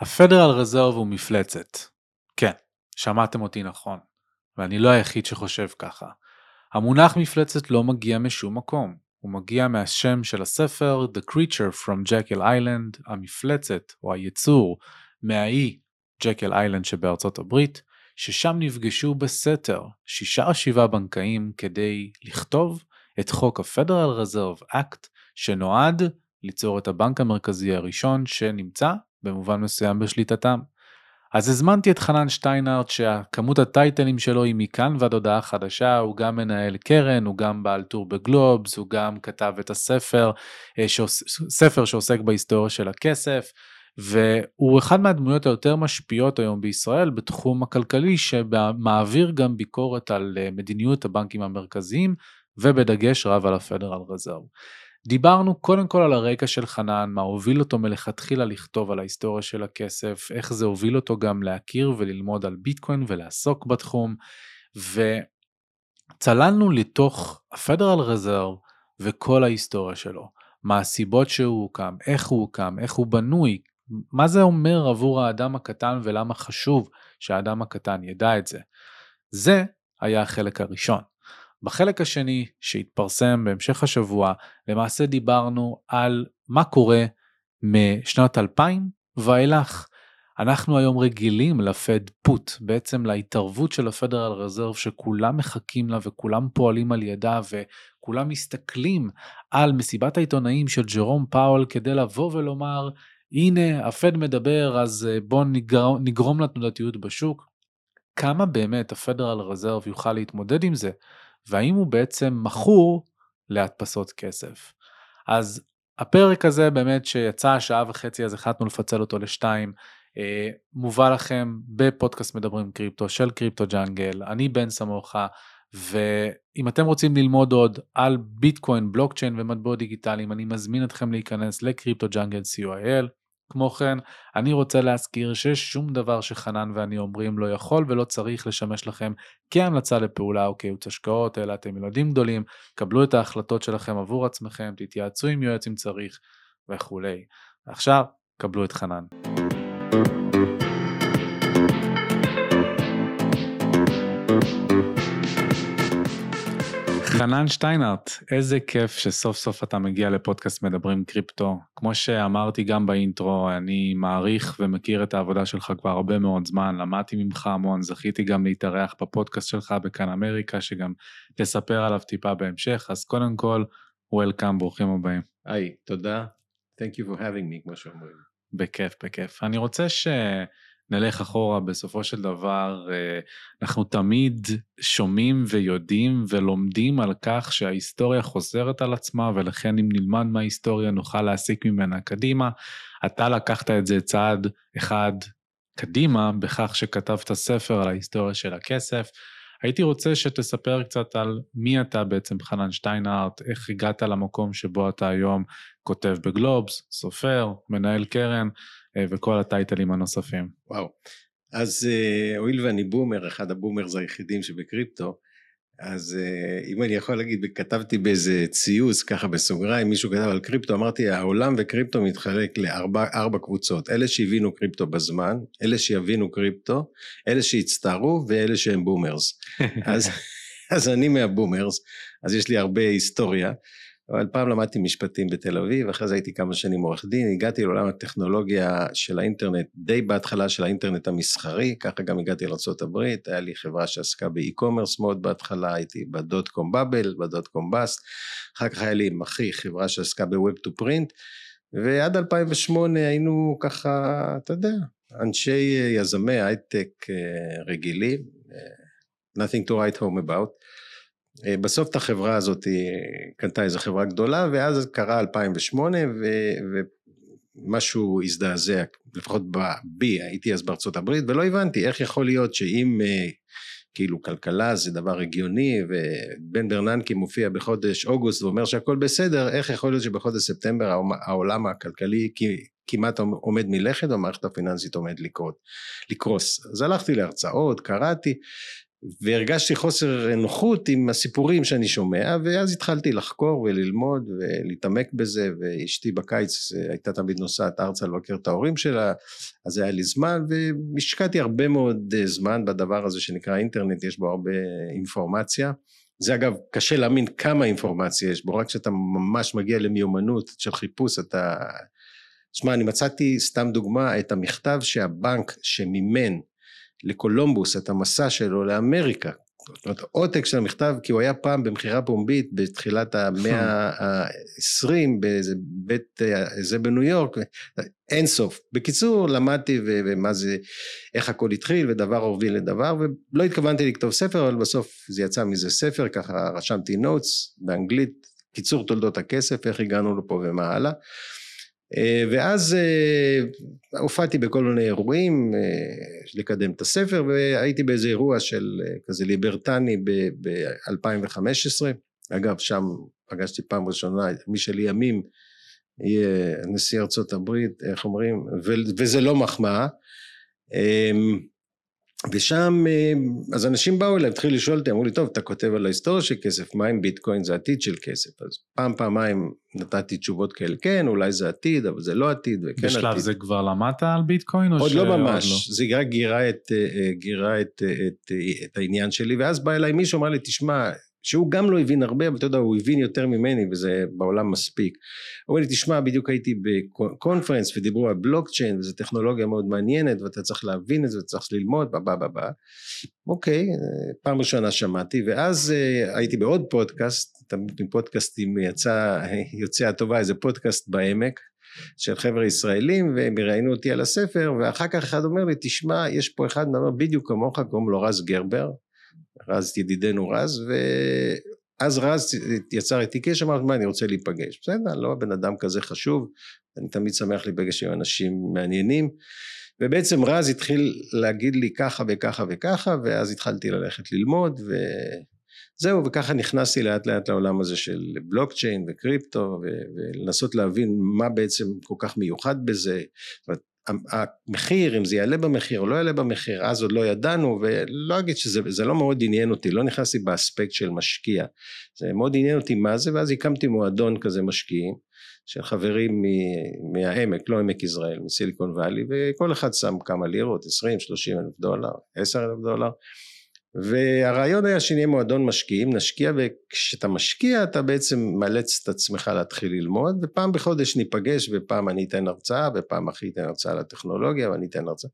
הפדרל רזרב הוא מפלצת. כן, שמעתם אותי נכון, ואני לא היחיד שחושב ככה. המונח מפלצת לא מגיע משום מקום, הוא מגיע מהשם של הספר The Creature from Jekyll Island, המפלצת או היצור מהאי ג'קל איילנד שבארצות הברית, ששם נפגשו בסתר שישה או שבעה בנקאים כדי לכתוב את חוק ה-Federal Reserve Act שנועד ליצור את הבנק המרכזי הראשון שנמצא במובן מסוים בשליטתם. אז הזמנתי את חנן שטיינארט שהכמות הטייטלים שלו היא מכאן ועד הודעה חדשה, הוא גם מנהל קרן, הוא גם בעל טור בגלובס, הוא גם כתב את הספר, אה, שעוס, ספר שעוסק בהיסטוריה של הכסף, והוא אחד מהדמויות היותר משפיעות היום בישראל בתחום הכלכלי, שמעביר גם ביקורת על אה, מדיניות הבנקים המרכזיים, ובדגש רב על הפדרל רזרב. דיברנו קודם כל על הרקע של חנן, מה הוביל אותו מלכתחילה לכתוב על ההיסטוריה של הכסף, איך זה הוביל אותו גם להכיר וללמוד על ביטקוין ולעסוק בתחום, וצללנו לתוך הפדרל רזרב וכל ההיסטוריה שלו, מה הסיבות שהוא הוקם, איך הוא הוקם, איך הוא בנוי, מה זה אומר עבור האדם הקטן ולמה חשוב שהאדם הקטן ידע את זה. זה היה החלק הראשון. בחלק השני שהתפרסם בהמשך השבוע, למעשה דיברנו על מה קורה משנת 2000 ואילך. אנחנו היום רגילים לפד פוט, בעצם להתערבות של הפדרל רזרב שכולם מחכים לה וכולם פועלים על ידה וכולם מסתכלים על מסיבת העיתונאים של ג'רום פאול כדי לבוא ולומר הנה הפד מדבר אז אה, בואו נגרום, נגרום לתנודתיות בשוק. כמה באמת הפדרל רזרב יוכל להתמודד עם זה? והאם הוא בעצם מכור להדפסות כסף. אז הפרק הזה באמת שיצא שעה וחצי אז החלטנו לפצל אותו לשתיים, אה, מובא לכם בפודקאסט מדברים קריפטו של קריפטו ג'אנגל, אני בן סמוכה, ואם אתם רוצים ללמוד עוד על ביטקוין, בלוקצ'יין ומטבעות דיגיטליים, אני מזמין אתכם להיכנס לקריפטו ג'אנגל co.il. כמו כן, אני רוצה להזכיר ששום דבר שחנן ואני אומרים לא יכול ולא צריך לשמש לכם כהמלצה לפעולה או כייעוץ השקעות, אלא אתם ילדים גדולים, קבלו את ההחלטות שלכם עבור עצמכם, תתייעצו עם יועץ אם צריך וכולי. ועכשיו, קבלו את חנן. חנן שטיינרט, איזה כיף שסוף סוף אתה מגיע לפודקאסט מדברים קריפטו. כמו שאמרתי גם באינטרו, אני מעריך ומכיר את העבודה שלך כבר הרבה מאוד זמן, למדתי ממך המון, זכיתי גם להתארח בפודקאסט שלך בכאן אמריקה, שגם תספר עליו טיפה בהמשך, אז קודם כל, Welcome, ברוכים הבאים. היי, תודה. Thank you for having me, כמו שאומרים. בכיף, בכיף. אני רוצה ש... נלך אחורה, בסופו של דבר אה, אנחנו תמיד שומעים ויודעים ולומדים על כך שההיסטוריה חוזרת על עצמה, ולכן אם נלמד מההיסטוריה נוכל להסיק ממנה קדימה. אתה לקחת את זה צעד אחד קדימה בכך שכתבת ספר על ההיסטוריה של הכסף. הייתי רוצה שתספר קצת על מי אתה בעצם חנן שטיינהרט, איך הגעת למקום שבו אתה היום כותב בגלובס, סופר, מנהל קרן, וכל הטייטלים הנוספים. וואו. אז אה, הואיל ואני boomer, אחד ה boomers היחידים שבקריפטו, אז אה, אם אני יכול להגיד, כתבתי באיזה ציוץ, ככה בסוגריים, מישהו כתב על קריפטו, אמרתי, העולם וקריפטו מתחלק לארבע קבוצות, אלה שהבינו קריפטו בזמן, אלה שיבינו קריפטו, אלה שהצטערו ואלה שהם boomers. אז, אז אני מה boomers, אז יש לי הרבה היסטוריה. אבל פעם למדתי משפטים בתל אביב, אחרי זה הייתי כמה שנים עורך דין, הגעתי לעולם הטכנולוגיה של האינטרנט, די בהתחלה של האינטרנט המסחרי, ככה גם הגעתי לארה"ב, היה לי חברה שעסקה ב e-commerce מאוד בהתחלה, הייתי ב dot com bubble, ב dot com bust, אחר כך היה לי עם אחי חברה שעסקה ב web to print, ועד 2008 היינו ככה, אתה יודע, אנשי יזמי הייטק אה, רגילים, אה, nothing to write home about. אה, בסוף את החברה הזאת קנתה איזו חברה גדולה ואז קרה 2008 ו, ומשהו הזדעזע לפחות בי הייתי אז בארצות הברית ולא הבנתי איך יכול להיות שאם אה, כאילו כלכלה זה דבר הגיוני ובן ברננקי מופיע בחודש אוגוסט ואומר שהכל בסדר איך יכול להיות שבחודש ספטמבר העולם הכלכלי כמעט עומד מלכת והמערכת הפיננסית עומד לקרות, לקרוס? אז הלכתי להרצאות קראתי והרגשתי חוסר נוחות עם הסיפורים שאני שומע ואז התחלתי לחקור וללמוד ולהתעמק בזה ואשתי בקיץ הייתה תמיד נוסעת ארצה לבקר את ההורים שלה אז היה לי זמן והשקעתי הרבה מאוד זמן בדבר הזה שנקרא אינטרנט יש בו הרבה אינפורמציה. זה אגב קשה להאמין כמה אינפורמציה יש בו רק כשאתה ממש מגיע למיומנות של חיפוש אתה שמע אני מצאתי סתם דוגמה את המכתב שהבנק שמימן לקולומבוס את המסע שלו לאמריקה. זאת אומרת עותק של המכתב כי הוא היה פעם במכירה פומבית בתחילת המאה העשרים באיזה בית זה בניו יורק אין סוף. בקיצור למדתי ומה זה איך הכל התחיל ודבר הוביל לדבר ולא התכוונתי לכתוב ספר אבל בסוף זה יצא מזה ספר ככה רשמתי נוטס באנגלית קיצור תולדות הכסף איך הגענו לפה ומה הלאה. אה, ואז אה, הופעתי בכל מיני אירועים אה, לקדם את הספר והייתי באיזה אירוע של כזה ליברטני ב-2015 אגב שם פגשתי פעם ראשונה מי שלימים יהיה נשיא ארצות הברית איך אומרים וזה לא מחמאה ושם אה, אז אנשים באו אליי התחילו לשאול אותי אמרו לי טוב אתה כותב על ההיסטוריה של כסף מה אם ביטקוין זה עתיד של כסף אז פעם פעמיים נתתי תשובות כאלה כן אולי זה עתיד אבל זה לא עתיד וכן בשלב עתיד. זה כבר למדת על ביטקוין? עוד לא ממש לא? זה רק גירה את, אה, אה, גירה את, את, את, את העניין שלי ואז בא אליי מישהו אמר לי תשמע שהוא גם לא הבין הרבה אבל אתה יודע הוא הבין יותר ממני וזה בעולם מספיק. הוא אומר לי תשמע בדיוק הייתי בקונפרנס ודיברו על בלוקצ'יין וזו טכנולוגיה מאוד מעניינת ואתה צריך להבין את זה וצריך ללמוד בא בא בא אוקיי פעם ראשונה שמעתי ואז אה, הייתי בעוד פודקאסט תמיד עם פודקאסטים יצא יוצא הטובה איזה פודקאסט בעמק של חבר'ה ישראלים והם ראיינו אותי על הספר ואחר כך אחד אומר לי תשמע יש פה אחד מדבר בדיוק כמוך קוראים לו רז גרבר רז ידידנו רז ואז רז יצר איתי קשר אמרתי מה אני רוצה להיפגש. בסדר לא בן אדם כזה חשוב אני תמיד שמח להיפגש עם אנשים מעניינים. ובעצם רז התחיל להגיד לי ככה וככה וככה ואז התחלתי ללכת ללמוד וזהו וככה נכנסתי לאט לאט לעולם הזה של בלוקצ'יין וקריפטו ולנסות להבין מה בעצם כל כך מיוחד בזה. זאת אומרת המחיר אם זה יעלה במחיר או לא יעלה במחיר אז עוד לא ידענו ולא אגיד שזה לא מאוד עניין אותי לא נכנסתי באספקט של משקיע. זה מאוד עניין אותי מה זה ואז הקמתי מועדון כזה משקיעים של חברים מהעמק לא עמק יזרעאל מסיליקון וואלי וכל אחד שם כמה לירות 20 30 אלף דולר 10 אלף דולר והרעיון היה שנהיה מועדון משקיעים נשקיע וכשאתה משקיע אתה בעצם מאלץ את עצמך להתחיל ללמוד ופעם בחודש ניפגש ופעם אני אתן הרצאה ופעם אחי ייתן הרצאה על הטכנולוגיה ואני אתן הרצאה.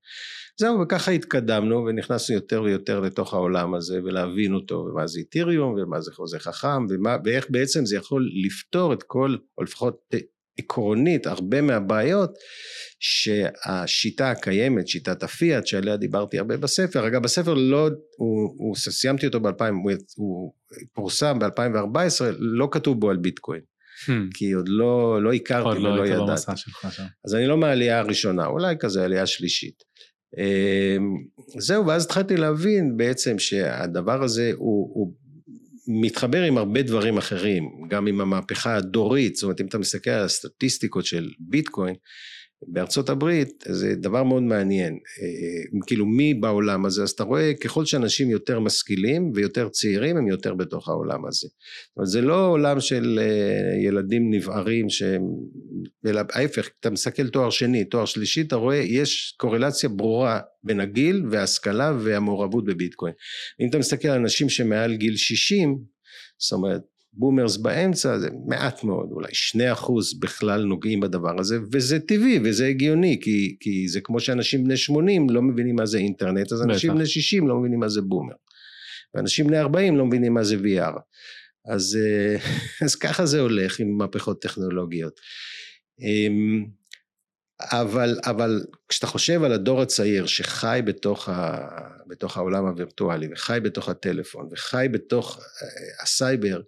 זהו וככה התקדמנו ונכנסנו יותר ויותר לתוך העולם הזה ולהבין אותו ומה זה איתיריום ומה זה חוזה חכם ומה, ואיך בעצם זה יכול לפתור את כל או לפחות עקרונית הרבה מהבעיות שהשיטה הקיימת, שיטת הפיאט שעליה דיברתי הרבה בספר, אגב בספר לא, הוא, הוא סיימתי אותו ב-2000, הוא, הוא פורסם ב-2014, לא כתוב בו על ביטקוין. Hmm. כי עוד לא, לא הכרתי עוד לא ולא לא ידעתי. אז אני לא מהעלייה הראשונה, אולי כזה עלייה שלישית. אמ, זהו, ואז התחלתי להבין בעצם שהדבר הזה הוא מתחבר עם הרבה דברים אחרים, גם עם המהפכה הדורית, זאת אומרת אם אתה מסתכל על הסטטיסטיקות של ביטקוין, בארצות הברית זה דבר מאוד מעניין, אה, כאילו מי בעולם הזה, אז אתה רואה ככל שאנשים יותר משכילים ויותר צעירים הם יותר בתוך העולם הזה. אומרת זה לא עולם של אה, ילדים נבערים שהם, אלא ההפך, אתה מסתכל תואר שני, תואר שלישי, אתה רואה יש קורלציה ברורה בין הגיל וההשכלה והמעורבות בביטקוין. אם אתה מסתכל על אנשים שמעל גיל 60, זאת אומרת boomers באמצע זה מעט מאוד אולי שני אחוז בכלל נוגעים בדבר הזה וזה טבעי וזה הגיוני כי, כי זה כמו שאנשים בני שמונים לא מבינים מה זה אינטרנט אז אנשים בני שישים לא מבינים מה זה boomer. ואנשים בני ארבעים לא מבינים מה זה VR אז, אה, אז ככה זה הולך עם מהפכות טכנולוגיות. אמ, אבל, אבל כשאתה חושב על הדור הצעיר שחי בתוך, ה, בתוך העולם הווירטואלי וחי בתוך הטלפון וחי בתוך אה, הסייבר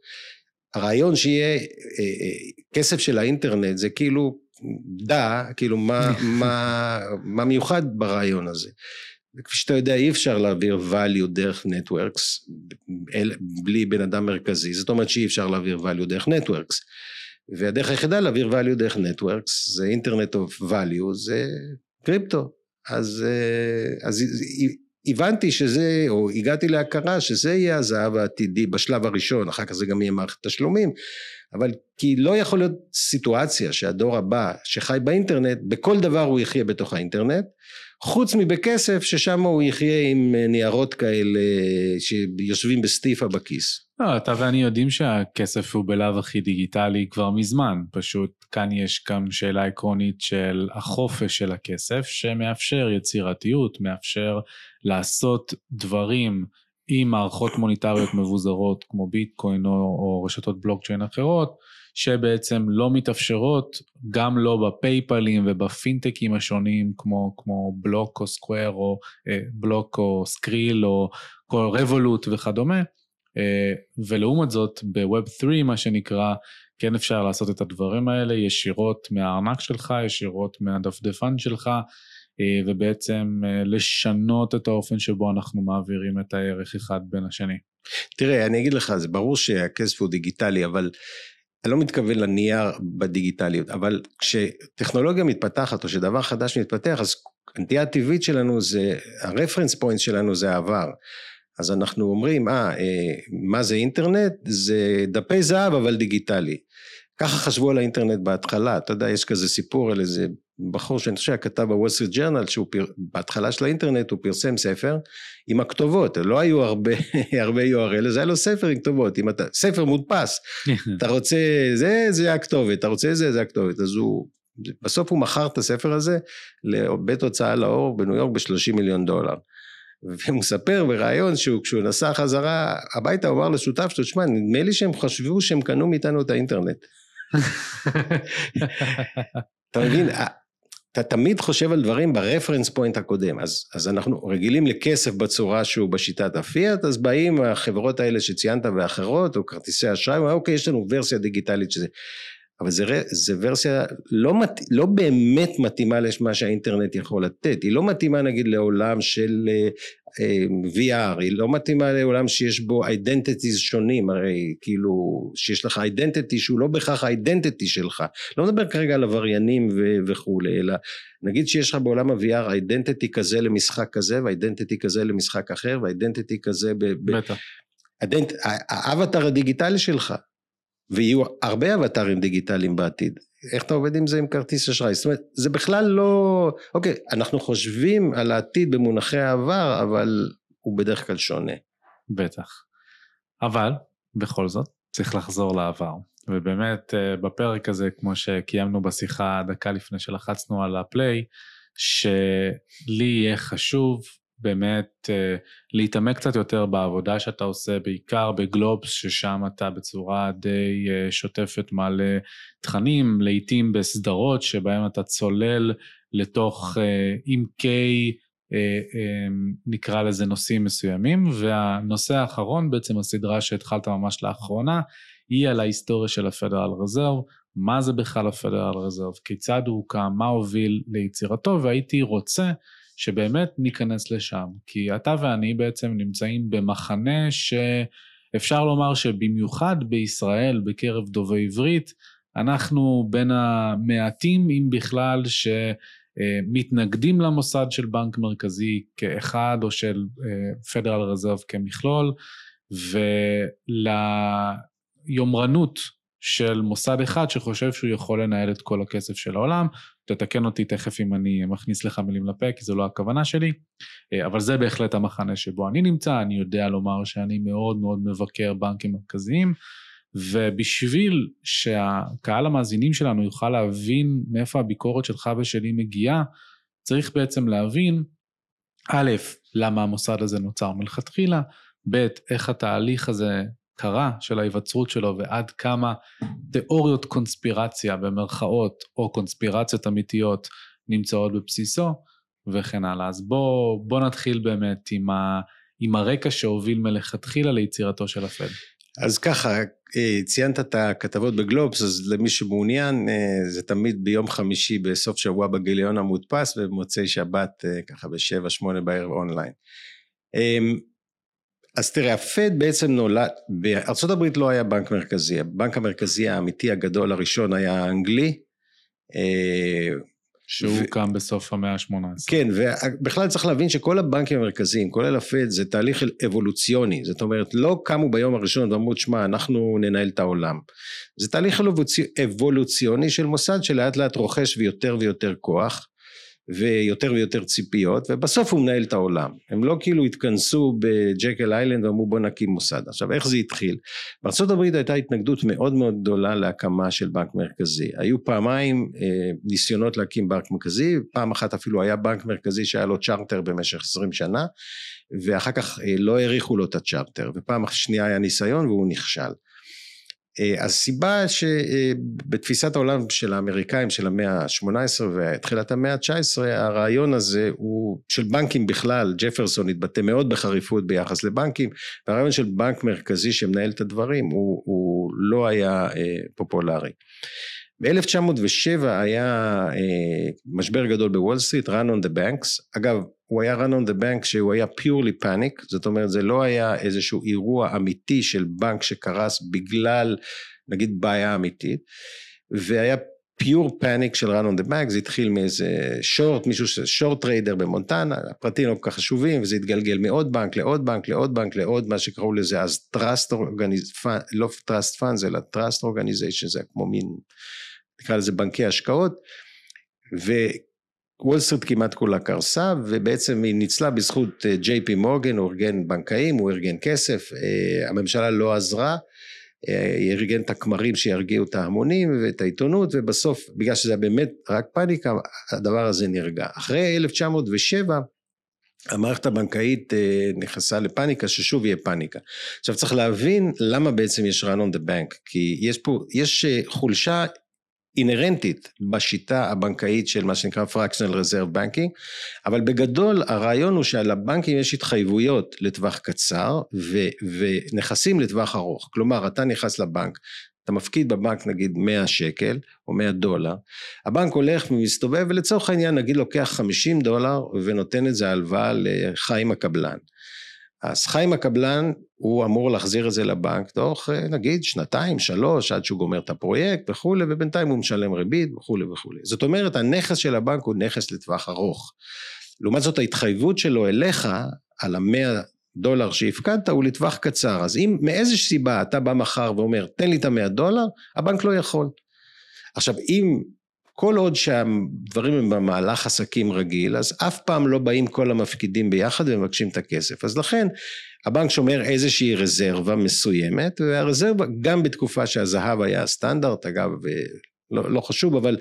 הרעיון שיהיה אה, אה, כסף של האינטרנט זה כאילו דע כאילו מה, מה, מה מיוחד ברעיון הזה. וכפי שאתה יודע אי אפשר להעביר value דרך networks בלי בן אדם מרכזי. זאת אומרת שאי אפשר להעביר value דרך networks. והדרך היחידה להעביר value דרך networks זה אינטרנט of value זה קריפטו. אז, אז הבנתי שזה, או הגעתי להכרה שזה יהיה הזהב העתידי בשלב הראשון, אחר כך זה גם יהיה מערכת תשלומים, אבל כי לא יכול להיות סיטואציה שהדור הבא שחי באינטרנט, בכל דבר הוא יחיה בתוך האינטרנט, חוץ מבכסף ששם הוא יחיה עם ניירות כאלה שיושבים בסטיפה בכיס. לא, אתה ואני יודעים שהכסף הוא בלאו הכי דיגיטלי כבר מזמן, פשוט כאן יש גם שאלה עקרונית של החופש של הכסף, שמאפשר יצירתיות, מאפשר לעשות דברים עם מערכות מוניטריות מבוזרות כמו ביטקוין או, או רשתות בלוקצ'יין אחרות, שבעצם לא מתאפשרות גם לא בפייפלים ובפינטקים השונים כמו, כמו בלוק או סקוואר או אה, בלוק או סקריל או כל רבולוט וכדומה. אה, ולעומת זאת בווב 3 מה שנקרא כן אפשר לעשות את הדברים האלה ישירות מהארנק שלך, ישירות מהדפדפן שלך אה, ובעצם אה, לשנות את האופן שבו אנחנו מעבירים את הערך אחד בין השני. תראה, אני אגיד לך, זה ברור שהכסף הוא דיגיטלי, אבל אני לא מתכוון לנייר בדיגיטליות, אבל כשטכנולוגיה מתפתחת או שדבר חדש מתפתח, אז הנטייה הטבעית שלנו זה, ה reference point שלנו זה העבר. אז אנחנו אומרים, אה, אה, מה זה אינטרנט? זה דפי זהב אבל דיגיטלי. ככה חשבו על האינטרנט בהתחלה, אתה יודע, יש כזה סיפור על איזה בחור שאני חושב שכתב בוול סטריט ג'רנל, שהוא פר... בהתחלה של האינטרנט הוא פרסם ספר עם הכתובות, לא היו הרבה, הרבה URL, זה היה לו ספר עם כתובות, אם אתה, ספר מודפס, אתה רוצה זה, זה הכתובת, אתה רוצה זה, זה הכתובת, אז הוא, בסוף הוא מכר את הספר הזה לבית הוצאה לאור בניו יורק ב-30 מיליון דולר. והוא מספר בריאיון שהוא כשהוא נסע חזרה הביתה הוא אמר לשותף שלו, שמע נדמה לי שהם חשבו שהם קנו מאיתנו את האינטרנט. אתה מבין, אתה תמיד חושב על דברים ברפרנס פוינט הקודם, אז, אז אנחנו רגילים לכסף בצורה שהוא בשיטת הפיאט, אז באים החברות האלה שציינת ואחרות, או כרטיסי אשראי, אוקיי, יש לנו ורסיה דיגיטלית שזה, אבל זה, זה ורסיה לא, מת, לא באמת מתאימה למה שהאינטרנט יכול לתת, היא לא מתאימה נגיד לעולם של VR, היא לא מתאימה לעולם שיש בו identities שונים, הרי כאילו שיש לך identity שהוא לא בהכרח ה identity שלך, לא מדבר כרגע על עבריינים וכולי, אלא נגיד שיש לך בעולם ה-VR identity כזה למשחק כזה ו identity כזה למשחק אחר ו identity כזה ב... בטח. האבטר הדיגיטלי שלך ויהיו הרבה אבטרים דיגיטליים בעתיד. איך אתה עובד עם זה עם כרטיס אשראי? זאת אומרת, זה בכלל לא... אוקיי, אנחנו חושבים על העתיד במונחי העבר, אבל הוא בדרך כלל שונה. בטח. אבל, בכל זאת, צריך לחזור לעבר. ובאמת, אה, בפרק הזה, כמו שקיימנו בשיחה דקה לפני שלחצנו על הפליי, שלי יהיה חשוב באמת uh, להתעמק קצת יותר בעבודה שאתה עושה, בעיקר בגלובס, ששם אתה בצורה די uh, שוטפת מעלה תכנים, לעיתים בסדרות שבהם אתה צולל לתוך uh, עמקי, uh, נקרא לזה נושאים מסוימים, והנושא האחרון, בעצם הסדרה שהתחלת ממש לאחרונה, היא על ההיסטוריה של הפדרל רזרב, מה זה בכלל הפדרל רזרב, כיצד הוא הוקם, מה הוביל ליצירתו, והייתי רוצה שבאמת ניכנס לשם, כי אתה ואני בעצם נמצאים במחנה שאפשר לומר שבמיוחד בישראל, בקרב דובי עברית, אנחנו בין המעטים, אם בכלל, שמתנגדים למוסד של בנק מרכזי כאחד, או של פדרל רזרב כמכלול, וליומרנות של מוסד אחד שחושב שהוא יכול לנהל את כל הכסף של העולם. תתקן אותי תכף אם אני מכניס לך מילים לפה, כי זו לא הכוונה שלי, אה, אבל זה בהחלט המחנה שבו אני נמצא, אני יודע לומר שאני מאוד מאוד מבקר בנקים מרכזיים, ובשביל שהקהל המאזינים שלנו יוכל להבין מאיפה הביקורת שלך ושלי מגיעה, צריך בעצם להבין, א', למה המוסד הזה נוצר מלכתחילה, ב', איך התהליך הזה קרה של ההיווצרות שלו ועד כמה תיאוריות קונספירציה במרכאות או קונספירציות אמיתיות נמצאות בבסיסו וכן הלאה. אז בוא, בוא נתחיל באמת עם, ה, עם הרקע שהוביל מלכתחילה ליצירתו של הפד. אז ככה, אה, ציינת את הכתבות בגלובס, אז למי שמעוניין, אה, זה תמיד ביום חמישי בסוף שבוע בגיליון המודפס ובמוצאי שבת אה, ככה בשבע, שמונה בערב אונליין. אז תראה, הפד בעצם נולד, הברית לא היה בנק מרכזי, הבנק המרכזי האמיתי הגדול הראשון היה האנגלי, אה, שהוא ו... קם בסוף המאה ה-18. כן, ובכלל צריך להבין שכל הבנקים המרכזיים, כולל הפד, זה תהליך אבולוציוני. זאת אומרת, לא קמו ביום הראשון ואמרו, שמע, אנחנו ננהל את העולם. זה תהליך אבולוציוני של מוסד שלאט לאט רוכש ויותר ויותר כוח. ויותר ויותר ציפיות, ובסוף הוא מנהל את העולם. הם לא כאילו התכנסו בג'קל איילנד ואמרו בוא נקים מוסד. עכשיו איך זה התחיל? בארה"ב הייתה התנגדות מאוד מאוד גדולה להקמה של בנק מרכזי. היו פעמיים אה, ניסיונות להקים בנק מרכזי, פעם אחת אפילו היה בנק מרכזי שהיה לו צ'רטר במשך עשרים שנה, ואחר כך אה, לא האריכו לו את הצ'רטר, ופעם שנייה היה ניסיון והוא נכשל. אה, הסיבה שבתפיסת העולם של האמריקאים של המאה ה-18 ותחילת המאה ה-19 הרעיון הזה הוא של בנקים בכלל ג'פרסון התבטא מאוד בחריפות ביחס לבנקים והרעיון של בנק מרכזי שמנהל את הדברים הוא, הוא לא היה אה, פופולרי. ב-1907 היה אה, משבר גדול בוול סטריט, run on the banks, אגב הוא היה run on the bank שהוא היה purely panic, זאת אומרת זה לא היה איזשהו אירוע אמיתי של בנק שקרס בגלל נגיד בעיה אמיתית, והיה pure panic של run on the bank, זה התחיל מאיזה short, מישהו short trader במונטנה, הפרטים לא כל כך חשובים, וזה התגלגל מעוד בנק לעוד בנק לעוד בנק לעוד מה שקראו לזה אז trust organization, לא trust funds אלא trust organization, זה כמו מין, נקרא לזה בנקי השקעות, ו... וול סטריט כמעט כולה קרסה ובעצם היא ניצלה בזכות ג'יי פי מורגן, הוא ארגן בנקאים, הוא ארגן כסף, אה, הממשלה לא עזרה, אה, היא ארגן את הכמרים שירגיעו את ההמונים ואת העיתונות ובסוף בגלל שזה היה באמת רק פאניקה הדבר הזה נרגע. אחרי 1907 המערכת הבנקאית אה, נכנסה לפאניקה ששוב יהיה פאניקה. עכשיו צריך להבין למה בעצם יש run on the bank כי יש פה, יש חולשה אינהרנטית בשיטה הבנקאית של מה שנקרא fractional reserve banking, אבל בגדול הרעיון הוא שעל הבנקים יש התחייבויות לטווח קצר ו, ונכסים לטווח ארוך, כלומר אתה נכנס לבנק, אתה מפקיד בבנק נגיד 100 שקל או 100 דולר, הבנק הולך ומסתובב ולצורך העניין נגיד לוקח 50 דולר ונותן את זה הלוואה לחיים הקבלן. אז חיים הקבלן הוא אמור להחזיר את זה לבנק תוך אה, נגיד שנתיים שלוש עד שהוא גומר את הפרויקט וכולי ובינתיים הוא משלם ריבית וכולי וכולי. זאת אומרת הנכס של הבנק הוא נכס לטווח ארוך. לעומת זאת ההתחייבות שלו אליך על המאה דולר שהפקדת הוא לטווח קצר. אז אם מאיזושהי סיבה אתה בא מחר ואומר תן לי את המאה דולר הבנק לא יכול. עכשיו אם כל עוד שהדברים הם במהלך עסקים רגיל, אז אף פעם לא באים כל המפקידים ביחד ומבקשים את הכסף. אז לכן הבנק שומר איזושהי רזרבה מסוימת, והרזרבה גם בתקופה שהזהב היה הסטנדרט, אגב, לא, לא חשוב, אבל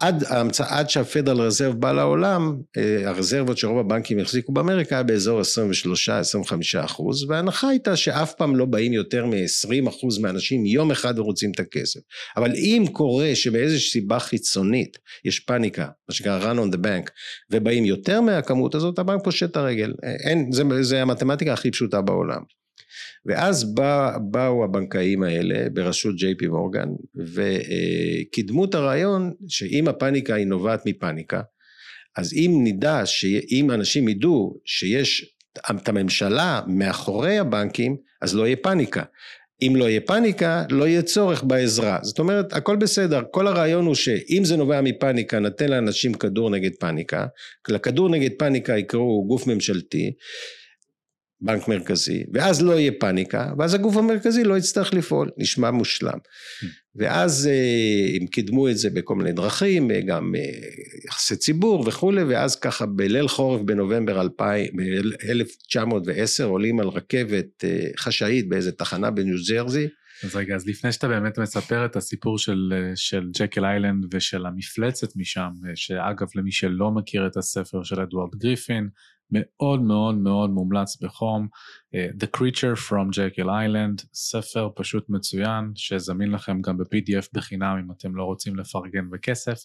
עד, עד שהפדרל רזרב בא לעולם, אה, הרזרבות שרוב הבנקים החזיקו באמריקה היה באזור 23-25 אחוז, וההנחה הייתה שאף פעם לא באים יותר מ-20 אחוז מהאנשים יום אחד ורוצים את הכסף. אבל אם קורה שבאיזושהי סיבה חיצונית יש פאניקה, מה שנקרא run on the bank, ובאים יותר מהכמות הזאת, הבנק פושט את הרגל. אין, זה, זה המתמטיקה הכי פשוטה בעולם. ואז בא, באו הבנקאים האלה בראשות ג'יי פי מורגן וקידמו את הרעיון שאם הפאניקה היא נובעת מפאניקה אז אם נדע שאם אנשים ידעו שיש את הממשלה מאחורי הבנקים אז לא יהיה פאניקה. אם לא יהיה פאניקה לא יהיה צורך בעזרה. זאת אומרת הכל בסדר. כל הרעיון הוא שאם זה נובע מפאניקה נתן לאנשים כדור נגד פאניקה. לכדור נגד פאניקה יקראו גוף ממשלתי בנק מרכזי, ואז לא יהיה פאניקה, ואז הגוף המרכזי לא יצטרך לפעול, נשמע מושלם. ואז אה, הם קידמו את זה בכל מיני דרכים, אה, גם אה, יחסי ציבור וכולי, ואז ככה בליל חורף בנובמבר 1910 עולים על רכבת חשאית באיזה תחנה בניו ג'רזי. אז רגע, אז לפני שאתה באמת מספר את הסיפור של, של ג'קל איילנד ושל המפלצת משם, שאגב למי שלא מכיר את הספר של אדוארד גריפין, מאוד מאוד מאוד מומלץ בחום. Uh, The Creature from Jekyll Island, ספר פשוט מצוין, שזמין לכם גם ב-PDF בחינם אם אתם לא רוצים לפרגן בכסף,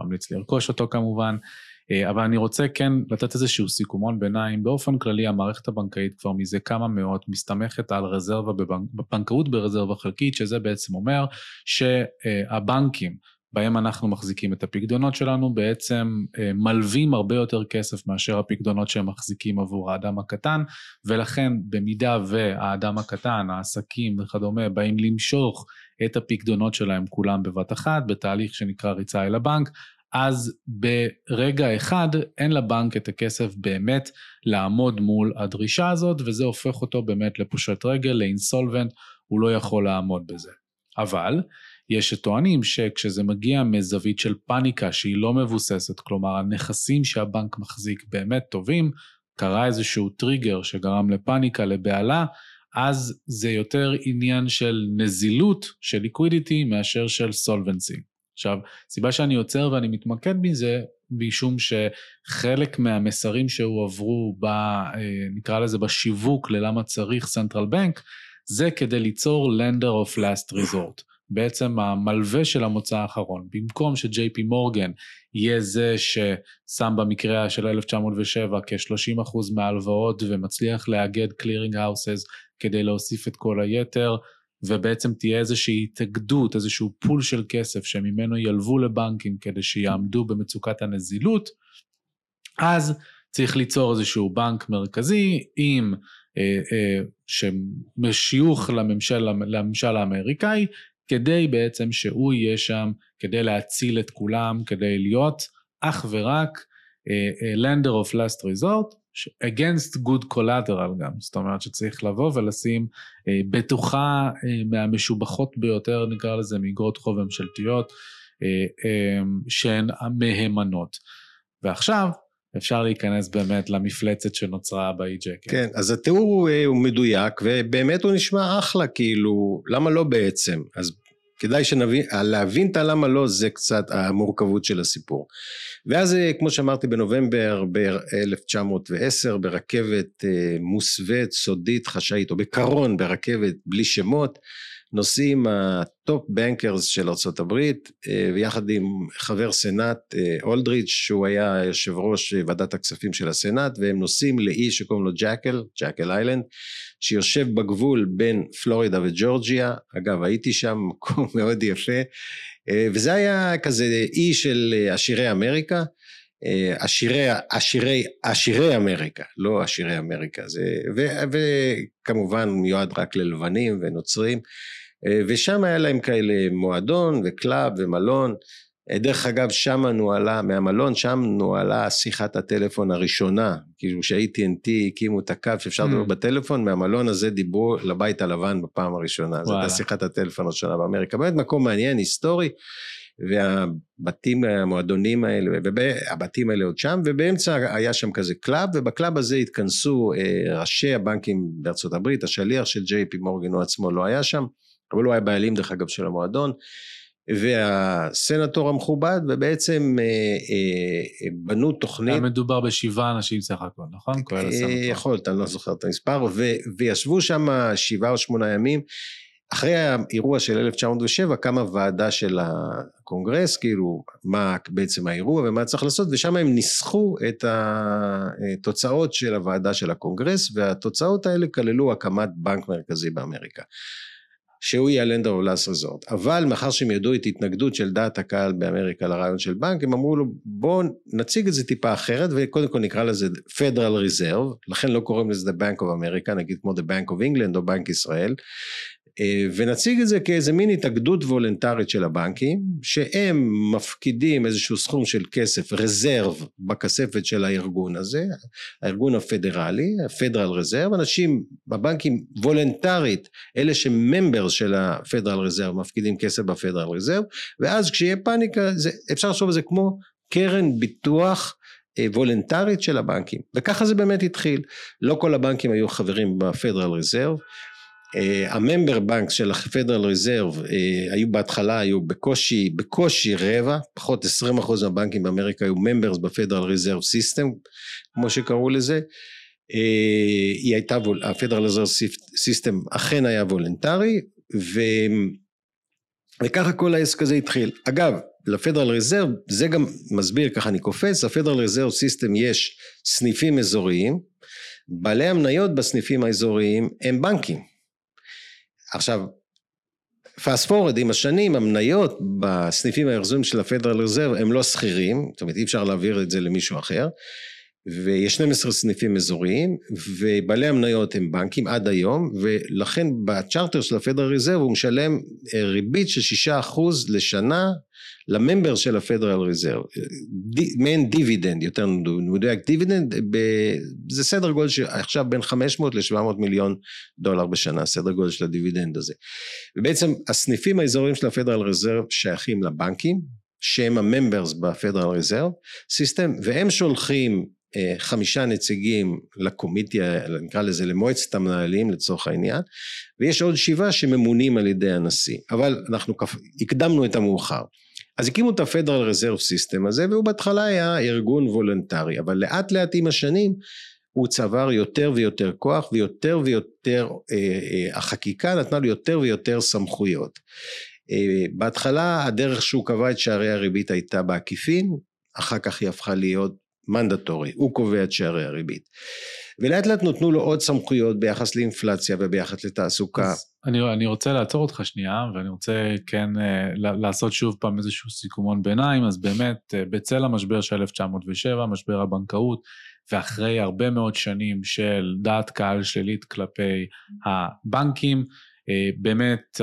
ממליץ לרכוש אותו כמובן. Uh, אבל אני רוצה כן לתת איזשהו סיכומון ביניים, באופן כללי המערכת הבנקאית כבר מזה כמה מאות מסתמכת על רזרבה בבנק, בבנקאות ברזרבה חלקית, שזה בעצם אומר שהבנקים בהם אנחנו מחזיקים את הפקדונות שלנו, בעצם אה, מלווים הרבה יותר כסף מאשר הפקדונות שהם מחזיקים עבור האדם הקטן, ולכן במידה והאדם הקטן, העסקים וכדומה, באים למשוך את הפקדונות שלהם כולם בבת אחת, בתהליך שנקרא ריצה אל הבנק, אז ברגע אחד אין לבנק את הכסף באמת לעמוד מול הדרישה הזאת, וזה הופך אותו באמת לפושט רגל, לאינסולבנט, הוא לא יכול לעמוד בזה. אבל יש שטוענים שכשזה מגיע מזווית של פאניקה שהיא לא מבוססת, כלומר הנכסים שהבנק מחזיק באמת טובים, קרה איזשהו טריגר שגרם לפאניקה, לבהלה, אז זה יותר עניין של נזילות, של liquidity, מאשר של solvency. עכשיו, סיבה שאני עוצר ואני מתמקד בזה, משום שחלק מהמסרים שהועברו, ב, אה, נקרא לזה בשיווק ללמה צריך central bank, זה כדי ליצור lender of last resort. בעצם המלווה של המוצא האחרון. במקום שג'יי פי מורגן יהיה זה ששם במקרה של 1907 כ-30% מההלוואות ומצליח לאגד clearing houses כדי להוסיף את כל היתר, ובעצם תהיה איזושהי התאגדות, איזשהו pool של כסף שממנו ילוו לבנקים כדי שיעמדו במצוקת הנזילות, אז צריך ליצור איזשהו בנק מרכזי עם אה, אה, שיוך לממשל, לממשל האמריקאי, כדי בעצם שהוא יהיה שם, כדי להציל את כולם, כדי להיות אך ורק uh, lender of last resort, against good collateral גם, זאת אומרת שצריך לבוא ולשים uh, בטוחה uh, מהמשובחות ביותר, נקרא לזה, מאגרות חוב ממשלתיות, uh, um, שהן המהימנות. ועכשיו, אפשר להיכנס באמת למפלצת שנוצרה באי-ג'קט. כן, אז התיאור הוא, הוא מדויק, ובאמת הוא נשמע אחלה, כאילו, למה לא בעצם? אז כדאי שנבין, להבין את הלמה לא זה קצת המורכבות של הסיפור. ואז אה, כמו שאמרתי בנובמבר ב-1910 ברכבת אה, מוסווית, סודית, חשאית, או בקרון ברכבת בלי שמות, נוסעים ה top bankers של ארה"ב אה, ויחד עם חבר סנאט אולדריץ' שהוא היה יושב ראש ועדת הכספים של הסנאט והם נוסעים לאי שקוראים לו Jekyll, Jekyll Island שיושב בגבול בין פלורידה וג'ורג'יה, אגב הייתי שם, מקום מאוד יפה, אה, וזה היה כזה אי של אה, עשירי אמריקה, אה, עשירי, עשירי, עשירי אמריקה, לא עשירי אמריקה, זה, ו, וכמובן מיועד רק ללבנים ונוצרים, ושם היה להם כאלה מועדון ו club ומלון, אה, דרך אגב שם נוהלה, מהמלון שם נוהלה שיחת הטלפון הראשונה, כאילו שה-AT&T הקימו את הקו שאפשר לדבר mm. בטלפון, מהמלון הזה דיברו לבית הלבן בפעם הראשונה, זו הייתה שיחת הטלפון הראשונה באמריקה, באמת מקום מעניין, היסטורי, והבתים, המועדונים האלה, והבתים האלה עוד שם, ובאמצע היה שם כזה club, וב club הזה התכנסו אה, ראשי הבנקים בארצות הברית, השליח של ג'יי פי מורגן הוא עצמו לא היה שם, אבל הוא היה בעלים דרך אגב של המועדון, והסנטור המכובד ובעצם אה, אה, בנו תוכנית. היה מדובר בשבעה אנשים סך הכל, נכון? הסנטור. יכול להיות, אני לא זוכר את המספר, ו, וישבו שם שבעה או שמונה ימים. אחרי האירוע של 1907 קמה ועדה של הקונגרס, כאילו מה בעצם האירוע ומה צריך לעשות, ושם הם ניסחו את התוצאות של הוועדה של הקונגרס, והתוצאות האלה כללו הקמת בנק מרכזי באמריקה. שהוא יהיה lender of last resort. אבל מאחר שהם ידעו את התנגדות של דעת הקהל באמריקה לרעיון של בנק, הם אמרו לו בואו נציג את זה טיפה אחרת וקודם כל נקרא לזה Federal Reserve, לכן לא קוראים לזה The Bank of America, נגיד כמו The Bank of England או בנק ישראל, ונציג את זה כאיזה מין התאגדות וולנטרית של הבנקים שהם מפקידים איזשהו סכום של כסף רזרב בכספת של הארגון הזה הארגון הפדרלי הפדרל רזרב אנשים בבנקים וולנטרית אלה שממברס של הפדרל רזרב מפקידים כסף בפדרל רזרב ואז כשיהיה פאניקה זה, אפשר לחשוב על זה כמו קרן ביטוח אה, וולנטרית של הבנקים. וככה זה באמת התחיל. לא כל הבנקים היו חברים בפדרל רזרב ה member bank של הפדרל ריזרב היו בהתחלה היו בקושי בקושי רבע פחות 20 אחוז מהבנקים באמריקה היו members ב Federal Reserve System כמו שקראו לזה. אה, היא הייתה ה Federal Reserve System אכן היה וולנטרי ו... וככה כל העסק הזה התחיל. אגב לפדרל ריזרב זה גם מסביר ככה אני קופץ ל Federal Reserve System יש סניפים אזוריים בעלי המניות בסניפים האזוריים הם בנקים עכשיו, פאסט פורד עם השנים המניות בסניפים האחזויים של הפדרל רזרב הם לא שכירים, זאת אומרת אי אפשר להעביר את זה למישהו אחר, ויש 12 סניפים אזוריים ובעלי המניות הם בנקים עד היום ולכן בצ'רטר של הפדרל ריזרב הוא משלם אה, ריבית של שישה אחוז לשנה ל member של הפדרל ריזרב מעין דיבידנד יותר מדויק דיבידנד זה סדר גודל שעכשיו בין 500 ל-700 מיליון דולר בשנה סדר גודל של הדיבידנד הזה ובעצם הסניפים האזוריים של הפדרל ריזרב שייכים לבנקים שהם ה members ב Federal Reserve System והם שולחים אה, חמישה נציגים ל committee, נקרא לזה למועצת המנהלים לצורך העניין, ויש עוד שבעה שממונים על ידי הנשיא, אבל אנחנו הקדמנו את המאוחר. אז הקימו את ה Federal Reserve System הזה והוא בהתחלה היה ארגון וולונטרי, אבל לאט לאט עם השנים הוא צבר יותר ויותר כוח ויותר ויותר, אה, אה, החקיקה נתנה לו יותר ויותר סמכויות. אה, בהתחלה הדרך שהוא קבע את שערי הריבית הייתה בעקיפין, אחר כך היא הפכה להיות מנדטורי, הוא קובע את שערי הריבית. ולאט לאט נתנו לו עוד סמכויות ביחס לאינפלציה וביחס לתעסוקה. אני, אני רוצה לעצור אותך שנייה, ואני רוצה כן uh, לעשות שוב פעם איזשהו סיכומון ביניים, אז באמת uh, בצל המשבר של 1907, משבר הבנקאות, ואחרי הרבה מאוד שנים של דעת קהל שלילית כלפי הבנקים, uh, באמת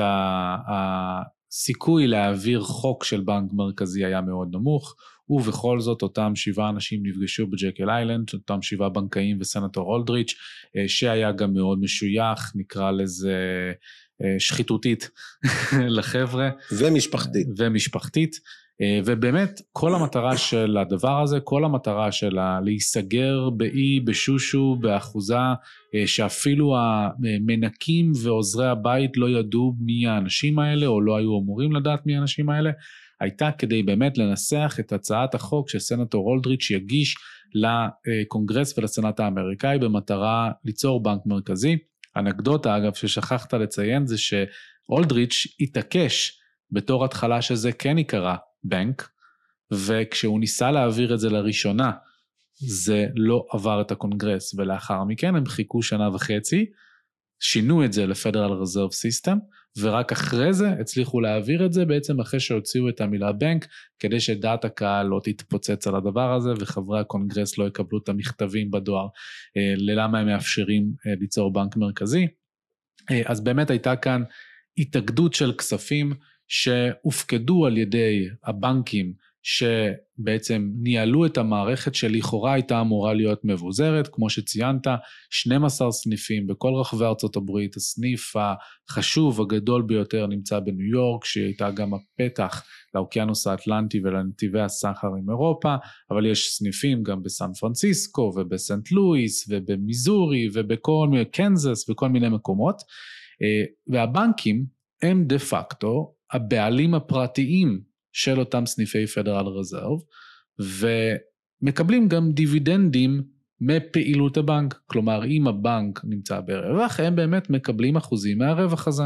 הסיכוי להעביר חוק של בנק מרכזי היה מאוד נמוך. ובכל זאת אותם שבעה אנשים נפגשו בג'קל איילנד, אותם שבעה בנקאים וסנטור אולדריץ', אה, שהיה גם מאוד משוייך, נקרא לזה אה, שחיתותית לחבר'ה. ומשפחתית. ומשפחתית. אה, ובאמת כל המטרה של הדבר הזה, כל המטרה של להיסגר באי, בשושו, באחוזה, שאפילו המנקים ועוזרי הבית לא ידעו מי האנשים האלה, או לא היו אמורים לדעת מי האנשים האלה, הייתה כדי באמת לנסח את הצעת החוק שסנטור אולדריץ' יגיש לקונגרס ולסנאט האמריקאי במטרה ליצור בנק מרכזי. אנקדוטה אגב ששכחת לציין זה שאולדריץ' התעקש בתור התחלה שזה כן ייקרא בנק, וכשהוא ניסה להעביר את זה לראשונה זה לא עבר את הקונגרס ולאחר מכן הם חיכו שנה וחצי, שינו את זה ל Federal Reserve System ורק אחרי זה הצליחו להעביר את זה בעצם אחרי שהוציאו את המילה בנק כדי שדעת הקהל לא תתפוצץ על הדבר הזה וחברי הקונגרס לא יקבלו את המכתבים בדואר אה, ללמה הם מאפשרים אה, ליצור בנק מרכזי. אה, אז באמת הייתה כאן התאגדות של כספים שהופקדו על ידי הבנקים שבעצם ניהלו את המערכת שלכאורה הייתה אמורה להיות מבוזרת, כמו שציינת, 12 סניפים בכל רחבי ארצות הברית, הסניף החשוב, הגדול ביותר נמצא בניו יורק, שהייתה גם הפתח לאוקיינוס האטלנטי ולנתיבי הסחר עם אירופה, אבל יש סניפים גם בסן פרנסיסקו ובסנט לואיס ובמיזורי ובכל מיני, קנזס וכל מיני מקומות, אה, והבנקים הם דה פקטו הבעלים הפרטיים של אותם סניפי פדרל רזרב, ומקבלים גם דיבידנדים מפעילות הבנק. כלומר, אם הבנק נמצא ברווח, הם באמת מקבלים אחוזים מהרווח הזה.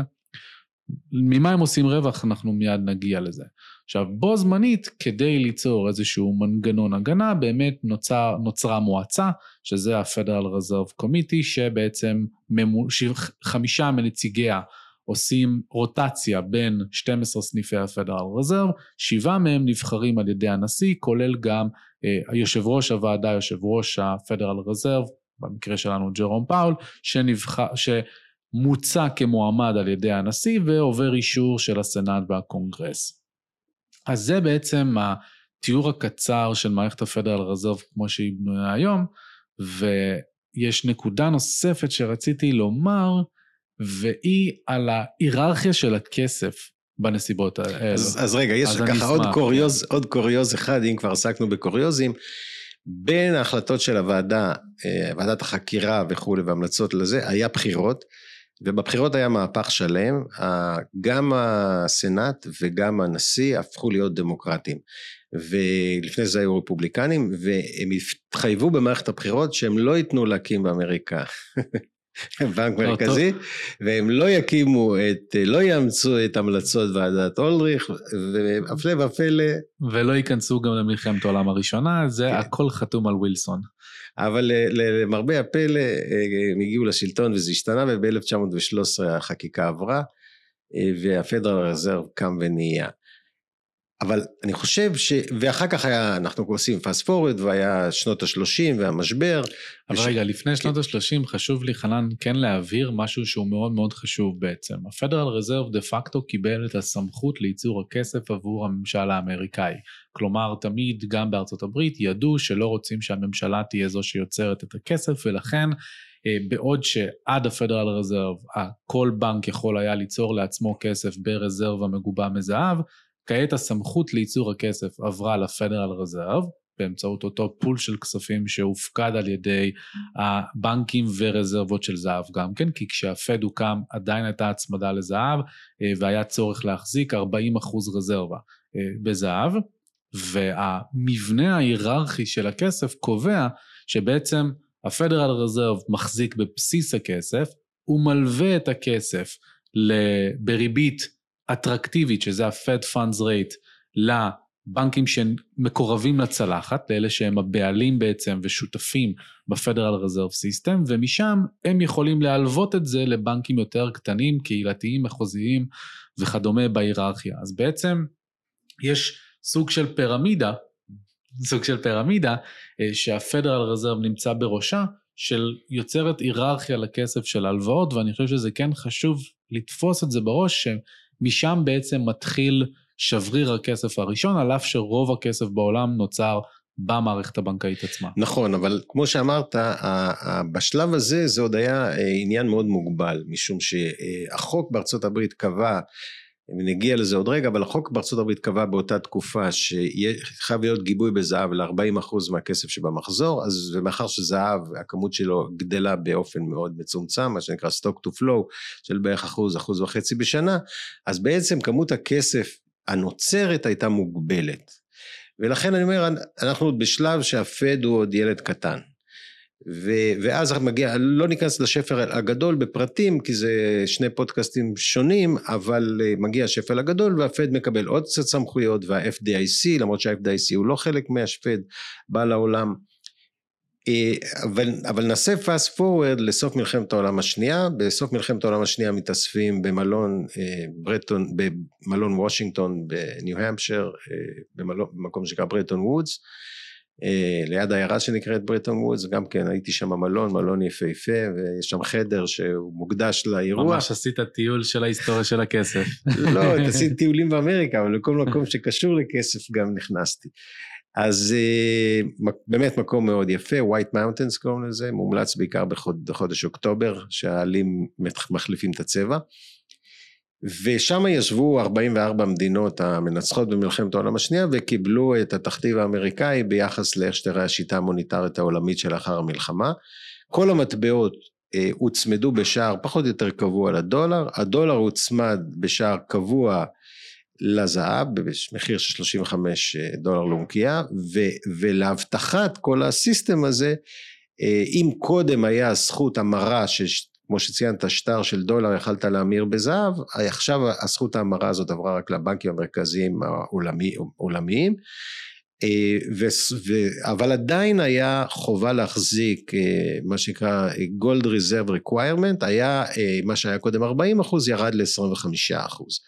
ממה הם עושים רווח, אנחנו מיד נגיע לזה. עכשיו, בו זמנית, כדי ליצור איזשהו מנגנון הגנה, באמת נוצר, נוצרה מועצה, שזה ה-Federal Reserve Committee, שבעצם ממו, חמישה מנציגיה עושים רוטציה בין 12 סניפי הפדרל רזרב, שבעה מהם נבחרים על ידי הנשיא, כולל גם אה, יושב ראש הוועדה, יושב ראש הפדרל רזרב, במקרה שלנו ג'רום פאול, שנבחר, שמוצע כמועמד על ידי הנשיא ועובר אישור של הסנאט והקונגרס. אז זה בעצם התיאור הקצר של מערכת הפדרל רזרב כמו שהיא בנויה היום, ויש נקודה נוספת שרציתי לומר, והיא על ההיררכיה של הכסף בנסיבות האלה. אז, אז רגע, יש אז ככה עוד קוריוז, עוד קוריוז אחד, אם כבר עסקנו בקוריוזים, בין ההחלטות של הוועדה, אה, ועדת החקירה וכולי והמלצות לזה, היה בחירות, ובבחירות היה מהפך שלם, גם הסנאט וגם הנשיא הפכו להיות דמוקרטים. ולפני זה היו רפובליקנים, והם התחייבו במערכת הבחירות שהם לא ייתנו להקים באמריקה בנק לא, מרכזי, והם לא יקימו את, לא יאמצו את המלצות ועדת אולריך, והפלא ופלא. ולא ייכנסו גם למלחמת העולם הראשונה, זה כן. הכל חתום על ווילסון. אבל למרבה הפלא הם הגיעו לשלטון וזה השתנה, וב-1913 החקיקה עברה, והפדרל רזרב קם ונהיה. אבל אני חושב ש... ואחר כך היה, אנחנו עושים fast forward, והיה שנות ה-30 והמשבר. אבל וש... רגע, לפני שנות ה-30 חשוב לי, חנן, כן להבהיר משהו שהוא מאוד מאוד חשוב בעצם. הפדרל רזרב דה פקטו קיבל את הסמכות לייצור הכסף עבור הממשל האמריקאי. כלומר, תמיד, גם בארצות הברית, ידעו שלא רוצים שהממשלה תהיה זו שיוצרת את הכסף, ולכן אה, בעוד שעד הפדרל רזרב כל בנק יכול היה ליצור לעצמו כסף ברזרבה מגובה מזהב, כעת הסמכות לייצור הכסף עברה לפדרל רזרב, באמצעות אותו פול של כספים שהופקד על ידי הבנקים ורזרבות של זהב גם כן, כי כשהפד הוקם עדיין הייתה הצמדה לזהב אה, והיה צורך להחזיק 40% רזרבה אה, בזהב, והמבנה ההיררכי של הכסף קובע שבעצם הפדרל רזרב מחזיק בבסיס הכסף, הוא מלווה את הכסף בריבית אטרקטיבית, שזה ה-Fed Funds Rate, לבנקים שמקורבים לצלחת, לאלה שהם הבעלים בעצם ושותפים בפדרל רזרב סיסטם, ומשם הם יכולים להלוות את זה לבנקים יותר קטנים, קהילתיים, מחוזיים וכדומה בהיררכיה. אז בעצם יש סוג של פירמידה, סוג של פירמידה, אה, שהפדרל רזרב נמצא בראשה, של יוצרת היררכיה לכסף של הלוואות, ואני חושב שזה כן חשוב לתפוס את זה בראש, משם בעצם מתחיל שבריר הכסף הראשון, על אף שרוב הכסף בעולם נוצר במערכת הבנקאית עצמה. נכון, אבל כמו שאמרת, בשלב הזה זה עוד היה אה, עניין מאוד מוגבל, משום שהחוק בארצות הברית קבע נגיע לזה עוד רגע, אבל החוק בארצות הברית קבע באותה תקופה שחייב להיות גיבוי בזהב ל-40% מהכסף שבמחזור, אז ומאחר שזהב, הכמות שלו גדלה באופן מאוד מצומצם, מה שנקרא stock to flow, של בערך אחוז, אחוז וחצי בשנה, אז בעצם כמות הכסף הנוצרת הייתה מוגבלת. ולכן אני אומר, אנחנו עוד בשלב שהפד הוא עוד ילד קטן. ו- ואז מגיע, לא ניכנס לשפר הגדול בפרטים כי זה שני פודקאסטים שונים אבל אה, מגיע השפל הגדול והפד מקבל עוד קצת סמכויות וה-FDIC למרות שה-FDIC הוא לא חלק מהשפד בא לעולם. אה, אבל, אבל נעשה fast forward לסוף מלחמת העולם השנייה בסוף מלחמת העולם השנייה מתאספים במלון אה, ברטון במלון וושינגטון בניו המפשר במקום שנקרא ברטון וודס ליד העיירה שנקראת ברטון וודס, גם כן הייתי שם מלון, מלון יפהפה, ויש שם חדר שהוא מוקדש לאירוע. ממש עשית טיול של ההיסטוריה של הכסף. לא, עשיתי טיולים באמריקה, אבל לכל מקום שקשור לכסף גם נכנסתי. אז אה, באמת מקום מאוד יפה, White Mountains קוראים לזה, מומלץ בעיקר בחודש אוקטובר, שהעלים מחליפים את הצבע. ושם ישבו 44 מדינות המנצחות במלחמת העולם השנייה וקיבלו את התכתיב האמריקאי ביחס לאיך שתראה השיטה המוניטרית העולמית שלאחר המלחמה. כל המטבעות אה, הוצמדו בשער פחות או יותר קבוע לדולר, הדולר הוצמד בשער קבוע לזהב במחיר של 35 אה, דולר לאונקייה ולהבטחת כל הסיסטם הזה אה, אם קודם היה זכות המרה של כמו שציינת, שטר של דולר יכלת להמיר בזהב, עכשיו הזכות ההמרה הזאת עברה רק לבנקים המרכזיים העולמיים, אה, ו, ו, אבל עדיין היה חובה להחזיק אה, מה שנקרא Gold Reserve Requirement, היה אה, מה שהיה קודם 40 אחוז ירד ל-25 אחוז.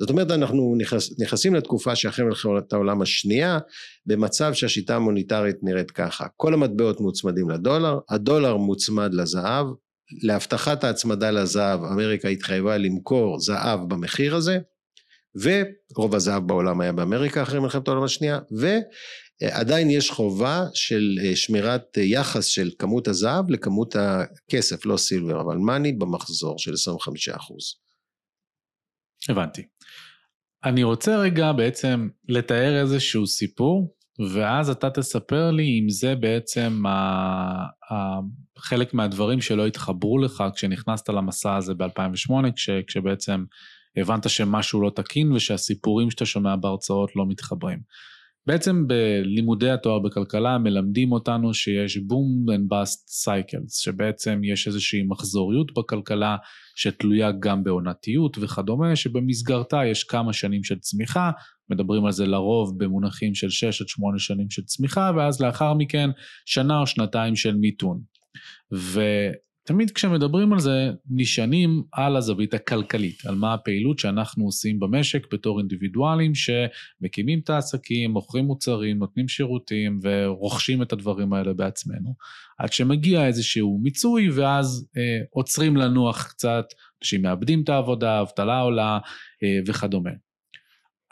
זאת אומרת אנחנו נכנס, נכנסים לתקופה שאחרי מלחמת העולם השנייה במצב שהשיטה המוניטרית נראית ככה, כל המטבעות מוצמדים לדולר, הדולר מוצמד לזהב, להבטחת ההצמדה לזהב אמריקה התחייבה למכור זהב במחיר הזה ורוב הזהב בעולם היה באמריקה אחרי מלחמת העולם השנייה ועדיין יש חובה של אה, שמירת יחס של כמות הזהב לכמות הכסף לא סילבר אבל מאני במחזור של 25 אחוז. הבנתי. אני רוצה רגע בעצם לתאר איזשהו סיפור ואז אתה תספר לי אם זה בעצם ה... ה... חלק מהדברים שלא התחברו לך כשנכנסת למסע הזה ב-2008, כש... כשבעצם הבנת שמשהו לא תקין ושהסיפורים שאתה שומע בהרצאות לא מתחברים. בעצם בלימודי התואר בכלכלה מלמדים אותנו שיש בום and bust cycles, שבעצם יש איזושהי מחזוריות בכלכלה שתלויה גם בעונתיות וכדומה, שבמסגרתה יש כמה שנים של צמיחה, מדברים על זה לרוב במונחים של 6 עד 8 שנים של צמיחה, ואז לאחר מכן שנה או שנתיים של מיתון. תמיד כשמדברים על זה, נשענים על הזווית הכלכלית, על מה הפעילות שאנחנו עושים במשק בתור אינדיבידואלים שמקימים את העסקים, מוכרים מוצרים, נותנים שירותים ורוכשים את הדברים האלה בעצמנו. עד שמגיע איזשהו מיצוי ואז אה, עוצרים לנוח קצת, אנשים מאבדים את העבודה, האבטלה עולה אה, וכדומה.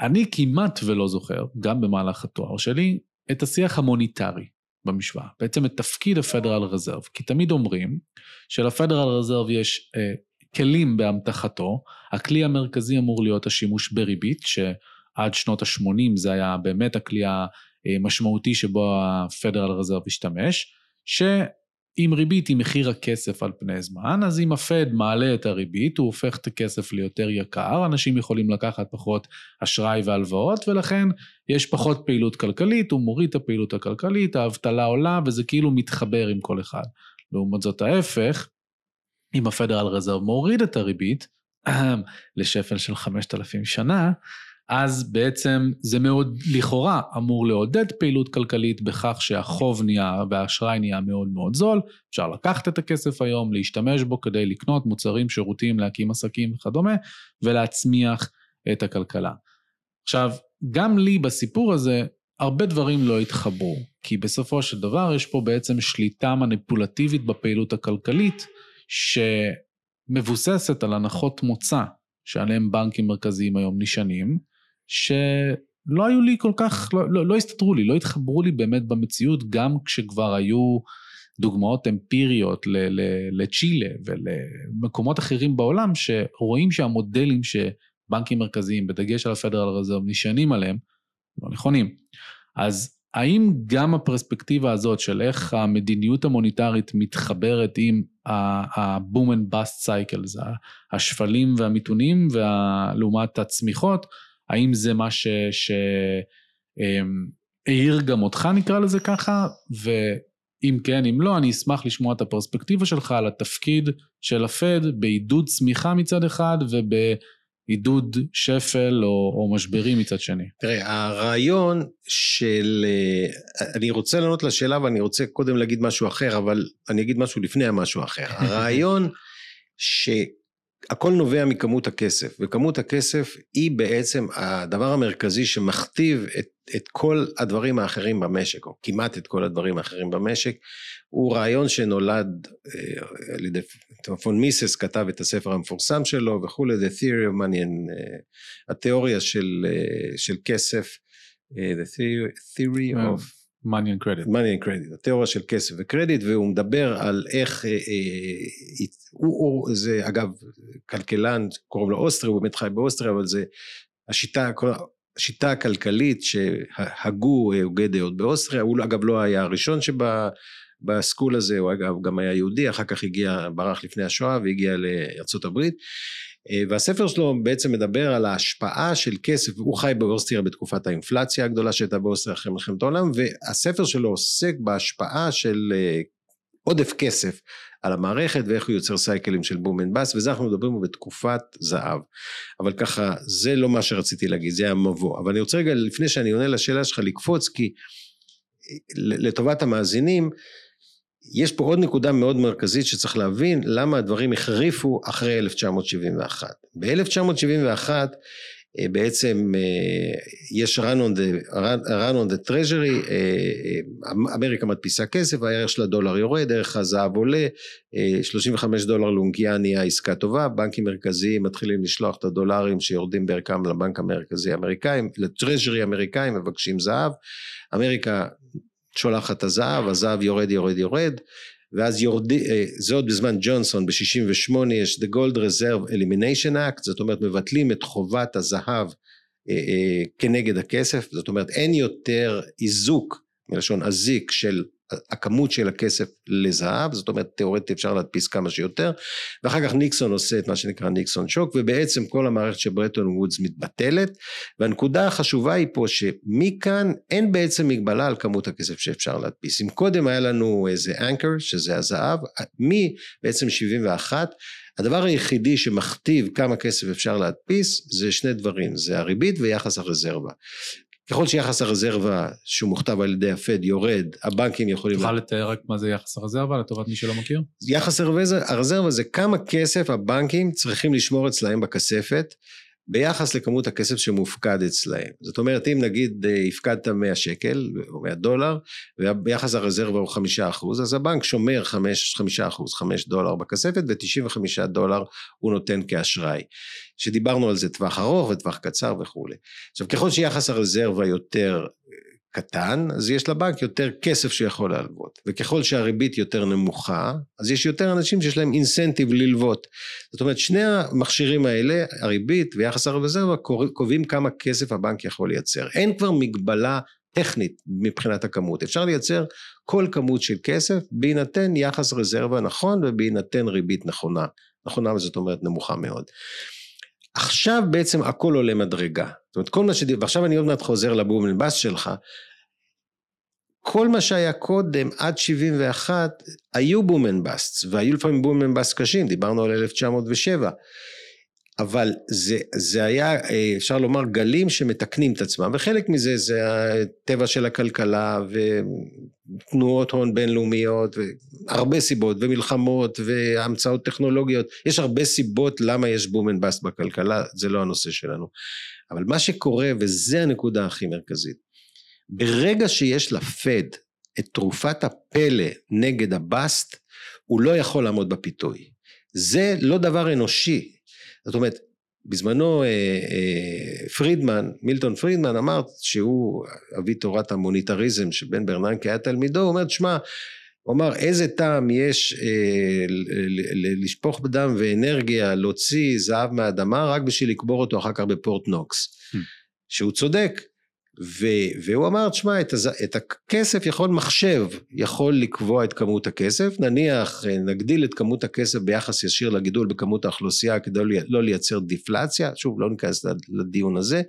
אני כמעט ולא זוכר, גם במהלך התואר שלי, את השיח המוניטרי במשוואה, בעצם את תפקיד הפדרל רזרב, כי תמיד אומרים שלפדרל רזרב יש אה, כלים באמתחתו, הכלי המרכזי אמור להיות השימוש בריבית, שעד שנות ה-80 זה היה באמת הכלי המשמעותי שבו הפדרל רזרב השתמש, ש... עם ריבית היא מחיר הכסף על פני זמן, אז אם הפד מעלה את הריבית, הוא הופך את הכסף ליותר יקר, אנשים יכולים לקחת פחות אשראי והלוואות, ולכן יש פחות פעילות כלכלית, הוא מוריד את הפעילות הכלכלית, האבטלה עולה, וזה כאילו מתחבר עם כל אחד. לעומת זאת ההפך, אם הפדרל רזרב מוריד את הריבית, לשפל של 5,000 שנה, אז בעצם זה מאוד, לכאורה, אמור לעודד פעילות כלכלית בכך שהחוב נהיה והאשראי נהיה מאוד מאוד זול, אפשר לקחת את הכסף היום, להשתמש בו כדי לקנות מוצרים, שירותים, להקים עסקים וכדומה, ולהצמיח את הכלכלה. עכשיו, גם לי בסיפור הזה, הרבה דברים לא התחברו, כי בסופו של דבר יש פה בעצם שליטה מניפולטיבית בפעילות הכלכלית, שמבוססת על הנחות מוצא שעליהם בנקים מרכזיים היום נשענים, שלא היו לי כל כך, לא, לא, לא הסתדרו לי, לא התחברו לי באמת במציאות, גם כשכבר היו דוגמאות אמפיריות לצ'ילה ולמקומות אחרים בעולם, שרואים שהמודלים שבנקים מרכזיים, בדגש על הפדרל רזרב, נשענים עליהם, לא נכונים. אז האם גם הפרספקטיבה הזאת של איך המדיניות המוניטרית מתחברת עם ה-boom and bust cycles, השפלים והמיתונים, לעומת הצמיחות, האם זה מה שהעיר גם אותך נקרא לזה ככה, ואם כן, אם לא, אני אשמח לשמוע את הפרספקטיבה שלך על התפקיד של הפד בעידוד צמיחה מצד אחד ובעידוד שפל או, או משברים מצד שני. תראה, הרעיון של... אני רוצה לענות לשאלה ואני רוצה קודם להגיד משהו אחר, אבל אני אגיד משהו לפני המשהו אחר. הרעיון ש... הכל נובע מכמות הכסף, וכמות הכסף היא בעצם הדבר המרכזי שמכתיב את, את כל הדברים האחרים במשק, או כמעט את כל הדברים האחרים במשק, הוא רעיון שנולד אה, על ידי, פון מיסס כתב את הספר המפורסם שלו וכולי, The Theory of Money, אה, התיאוריה של, אה, של כסף, The Theory of money and credit. money and credit, התיאוריה של כסף וקרדיט והוא מדבר על איך, אה, אה, הוא, הוא זה אגב כלכלן קוראים לו אוסטרי, הוא באמת חי באוסטרי אבל זה השיטה, השיטה הכלכלית שהגו הוגי דעות באוסטריה, הוא אגב לא היה הראשון שבה ב school הזה, הוא אגב גם היה יהודי, אחר כך הגיע, ברח לפני השואה והגיע הברית. אה, והספר שלו בעצם מדבר על ההשפעה של כסף, הוא חי באוסטריה בתקופת האינפלציה הגדולה שהייתה באוסטריה אחרי מלחמת העולם והספר שלו עוסק בהשפעה של אה, עודף כסף על המערכת ואיך הוא יוצר cycle ים של boom and bust וזה אנחנו מדברים בתקופת זהב אבל ככה זה לא מה שרציתי להגיד זה היה מבוא אבל אני רוצה רגע לפני שאני עונה לשאלה שלך לקפוץ כי לטובת המאזינים יש פה עוד נקודה מאוד מרכזית שצריך להבין למה הדברים החריפו אחרי 1971. ב-1971 אה, בעצם אה, יש run on the, run on the treasury, אה, אמריקה מדפיסה כסף, הערך של הדולר יורד, ערך הזהב עולה, 35 דולר לונגיאן נהיה עסקה טובה, בנקים מרכזיים מתחילים לשלוח את הדולרים שיורדים בערכם לבנק המרכזי האמריקאים, לטרז'רי האמריקאים מבקשים זהב, אמריקה שולחת הזהב, הזהב יורד יורד יורד ואז יורדי, אה, זה עוד בזמן ג'ונסון ב-68 יש The Gold Reserve Elimination Act זאת אומרת מבטלים את חובת הזהב אה, אה, כנגד הכסף. זאת אומרת אין יותר איזוק מלשון אזיק של הכמות של הכסף לזהב, זאת אומרת תאורטית אפשר להדפיס כמה שיותר, ואחר כך ניקסון עושה את מה שנקרא ניקסון שוק, ובעצם כל המערכת של ברטון וודס מתבטלת, והנקודה החשובה היא פה שמכאן אין בעצם מגבלה על כמות הכסף שאפשר להדפיס. אם קודם היה לנו איזה אנקר, שזה הזהב, מבעצם 71, הדבר היחידי שמכתיב כמה כסף אפשר להדפיס זה שני דברים, זה הריבית ויחס הרזרבה. ככל שיחס הרזרבה שהוא מוכתב על ידי הפד יורד, הבנקים יכולים... תוכל לתאר רק מה זה יחס הרזרבה לטובת מי שלא מכיר? יחס הרזרבה זה כמה כסף הבנקים צריכים לשמור אצלהם בכספת ביחס לכמות הכסף שמופקד אצלהם. זאת אומרת, אם נגיד אה, הפקדת 100 שקל או 100 דולר, וביחס הרזרבה הוא 5 אחוז, אז הבנק שומר 5, 5 אחוז, 5 דולר בכספת, ו-95 דולר הוא נותן כאשראי. שדיברנו על זה טווח ארוך וטווח קצר וכולי. עכשיו, ככל שיחס הרזרבה יותר קטן, אז יש לבנק יותר כסף שיכול להלוות, וככל שהריבית יותר נמוכה, אז יש יותר אנשים שיש להם אינסנטיב ללוות. זאת אומרת, שני המכשירים האלה, הריבית ויחס הרזרבה, קובעים כמה כסף הבנק יכול לייצר. אין כבר מגבלה טכנית מבחינת הכמות, אפשר לייצר כל כמות של כסף בהינתן יחס רזרבה נכון ובהינתן ריבית נכונה, נכונה זאת אומרת נמוכה מאוד. עכשיו בעצם הכל עולה מדרגה, זאת אומרת כל מה ש... ועכשיו אני עוד מעט חוזר ל boom bust שלך, כל מה שהיה קודם עד 71 היו boom and bust והיו לפעמים boom and bust קשים דיברנו על 1907 אבל זה, זה היה אפשר לומר גלים שמתקנים את עצמם וחלק מזה זה הטבע של הכלכלה ותנועות הון בינלאומיות והרבה סיבות ומלחמות והמצאות טכנולוגיות יש הרבה סיבות למה יש boom and bust בכלכלה זה לא הנושא שלנו אבל מה שקורה וזה הנקודה הכי מרכזית ברגע שיש לפד את תרופת הפלא נגד הבאסט, הוא לא יכול לעמוד בפיתוי. זה לא דבר אנושי. זאת אומרת, בזמנו אה, אה, פרידמן, מילטון פרידמן אמר שהוא אבי תורת המוניטריזם שבן ברננקי היה תלמידו, הוא אומר, שמע, הוא אמר איזה טעם יש אה, לשפוך בדם ואנרגיה להוציא זהב מהאדמה רק בשביל לקבור אותו אחר כך בפורט נוקס. Hmm. שהוא צודק, ו- והוא אמר, תשמע, את, את הכסף יכול מחשב, יכול לקבוע את כמות הכסף, נניח נגדיל את כמות הכסף ביחס ישיר לגידול בכמות האוכלוסייה כדי לא לייצר דיפלציה, שוב לא ניכנס לדיון הזה,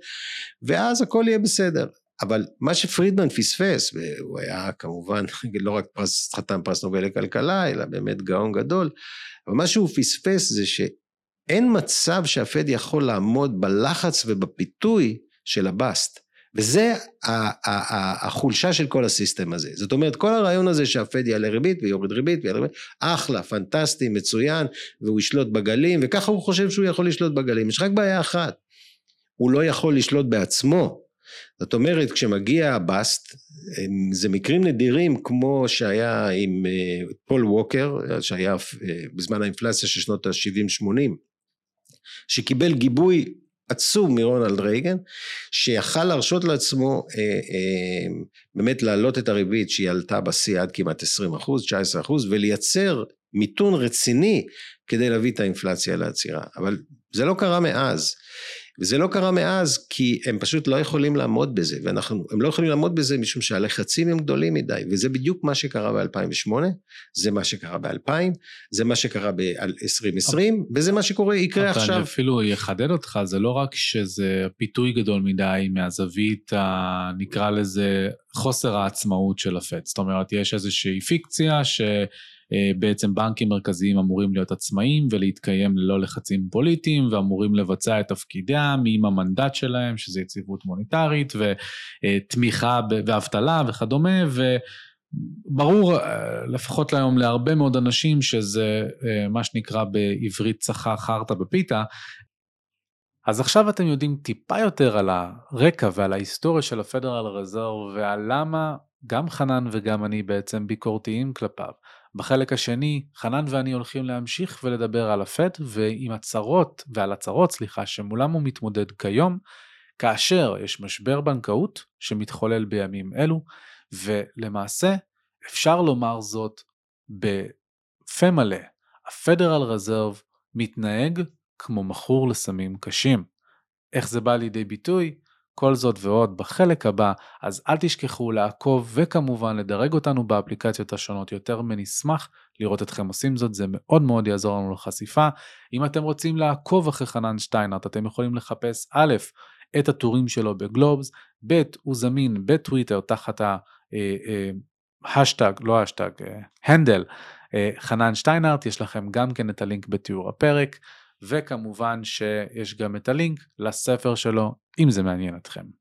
ואז הכל יהיה בסדר. אבל מה שפרידמן פספס, והוא היה כמובן לא רק פרס, חתם פרס נובל לכלכלה, אלא באמת גאון גדול, אבל מה שהוא פספס זה שאין מצב שהפד יכול לעמוד בלחץ ובפיתוי של הבאסט. וזה החולשה של כל הסיסטם הזה. זאת אומרת, כל הרעיון הזה שהפד יעלה ריבית ויוריד ריבית ויעלה ריבית, אחלה, פנטסטי, מצוין, והוא ישלוט בגלים, וככה הוא חושב שהוא יכול לשלוט בגלים. יש רק בעיה אחת, הוא לא יכול לשלוט בעצמו. זאת אומרת, כשמגיע הבאסט, זה מקרים נדירים כמו שהיה עם אה, פול ווקר, שהיה אה, בזמן האינפלציה של שנות ה-70-80, שקיבל גיבוי עצום מרונלד רייגן, שיכל להרשות לעצמו אה, אה, באמת להעלות את הריבית שהיא עלתה בשיא עד כמעט 20 אחוז, 19 אחוז, ולייצר מיתון רציני כדי להביא את האינפלציה לעצירה. אבל זה לא קרה מאז. וזה לא קרה מאז כי הם פשוט לא יכולים לעמוד בזה ואנחנו הם לא יכולים לעמוד בזה משום שהלחצים הם גדולים מדי וזה בדיוק מה שקרה ב-2008 זה מה שקרה ב-2000 זה מה שקרה ב-2020 וזה מה שקורה יקרה עכשיו. אני אפילו יחדד אותך זה לא רק שזה פיתוי גדול מדי מהזווית הנקרא לזה חוסר העצמאות של הפט זאת אומרת יש איזושהי פיקציה ש... אה, בעצם בנקים מרכזיים אמורים להיות עצמאיים ולהתקיים ללא לחצים פוליטיים ואמורים לבצע את תפקידם עם המנדט שלהם, שזה יציבות מוניטרית ותמיכה ואבטלה וכדומה, וברור אה, לפחות היום להרבה מאוד אנשים שזה אה, מה שנקרא בעברית צחה חרטא בפיתה, אז עכשיו אתם יודעים טיפה יותר על הרקע ועל ההיסטוריה של הפדרל רזרב ועל למה גם חנן וגם אני בעצם ביקורתיים כלפיו. בחלק השני, חנן ואני הולכים להמשיך ולדבר על הפד ועם הצרות, ועל הצרות, סליחה, שמולם הוא מתמודד כיום, כאשר יש משבר בנקאות שמתחולל בימים אלו, ולמעשה אפשר לומר זאת בפה מלא, הפדרל רזרב מתנהג כמו מכור לסמים קשים. איך זה בא לידי ביטוי? כל זאת ועוד בחלק הבא, אז אל תשכחו לעקוב וכמובן לדרג אותנו באפליקציות השונות יותר מנשמח לראות אתכם עושים זאת, זה מאוד מאוד יעזור לנו לחשיפה. אם אתם רוצים לעקוב אחרי חנן שטיינרט, אתם יכולים לחפש א', את הטורים שלו בגלובס, ב', הוא זמין בטוויטר תחת ההשטג, אה, לא השטג, handle, אה, חנן שטיינרט, יש לכם גם כן את הלינק בתיאור הפרק. וכמובן שיש גם את הלינק לספר שלו, אם זה מעניין אתכם.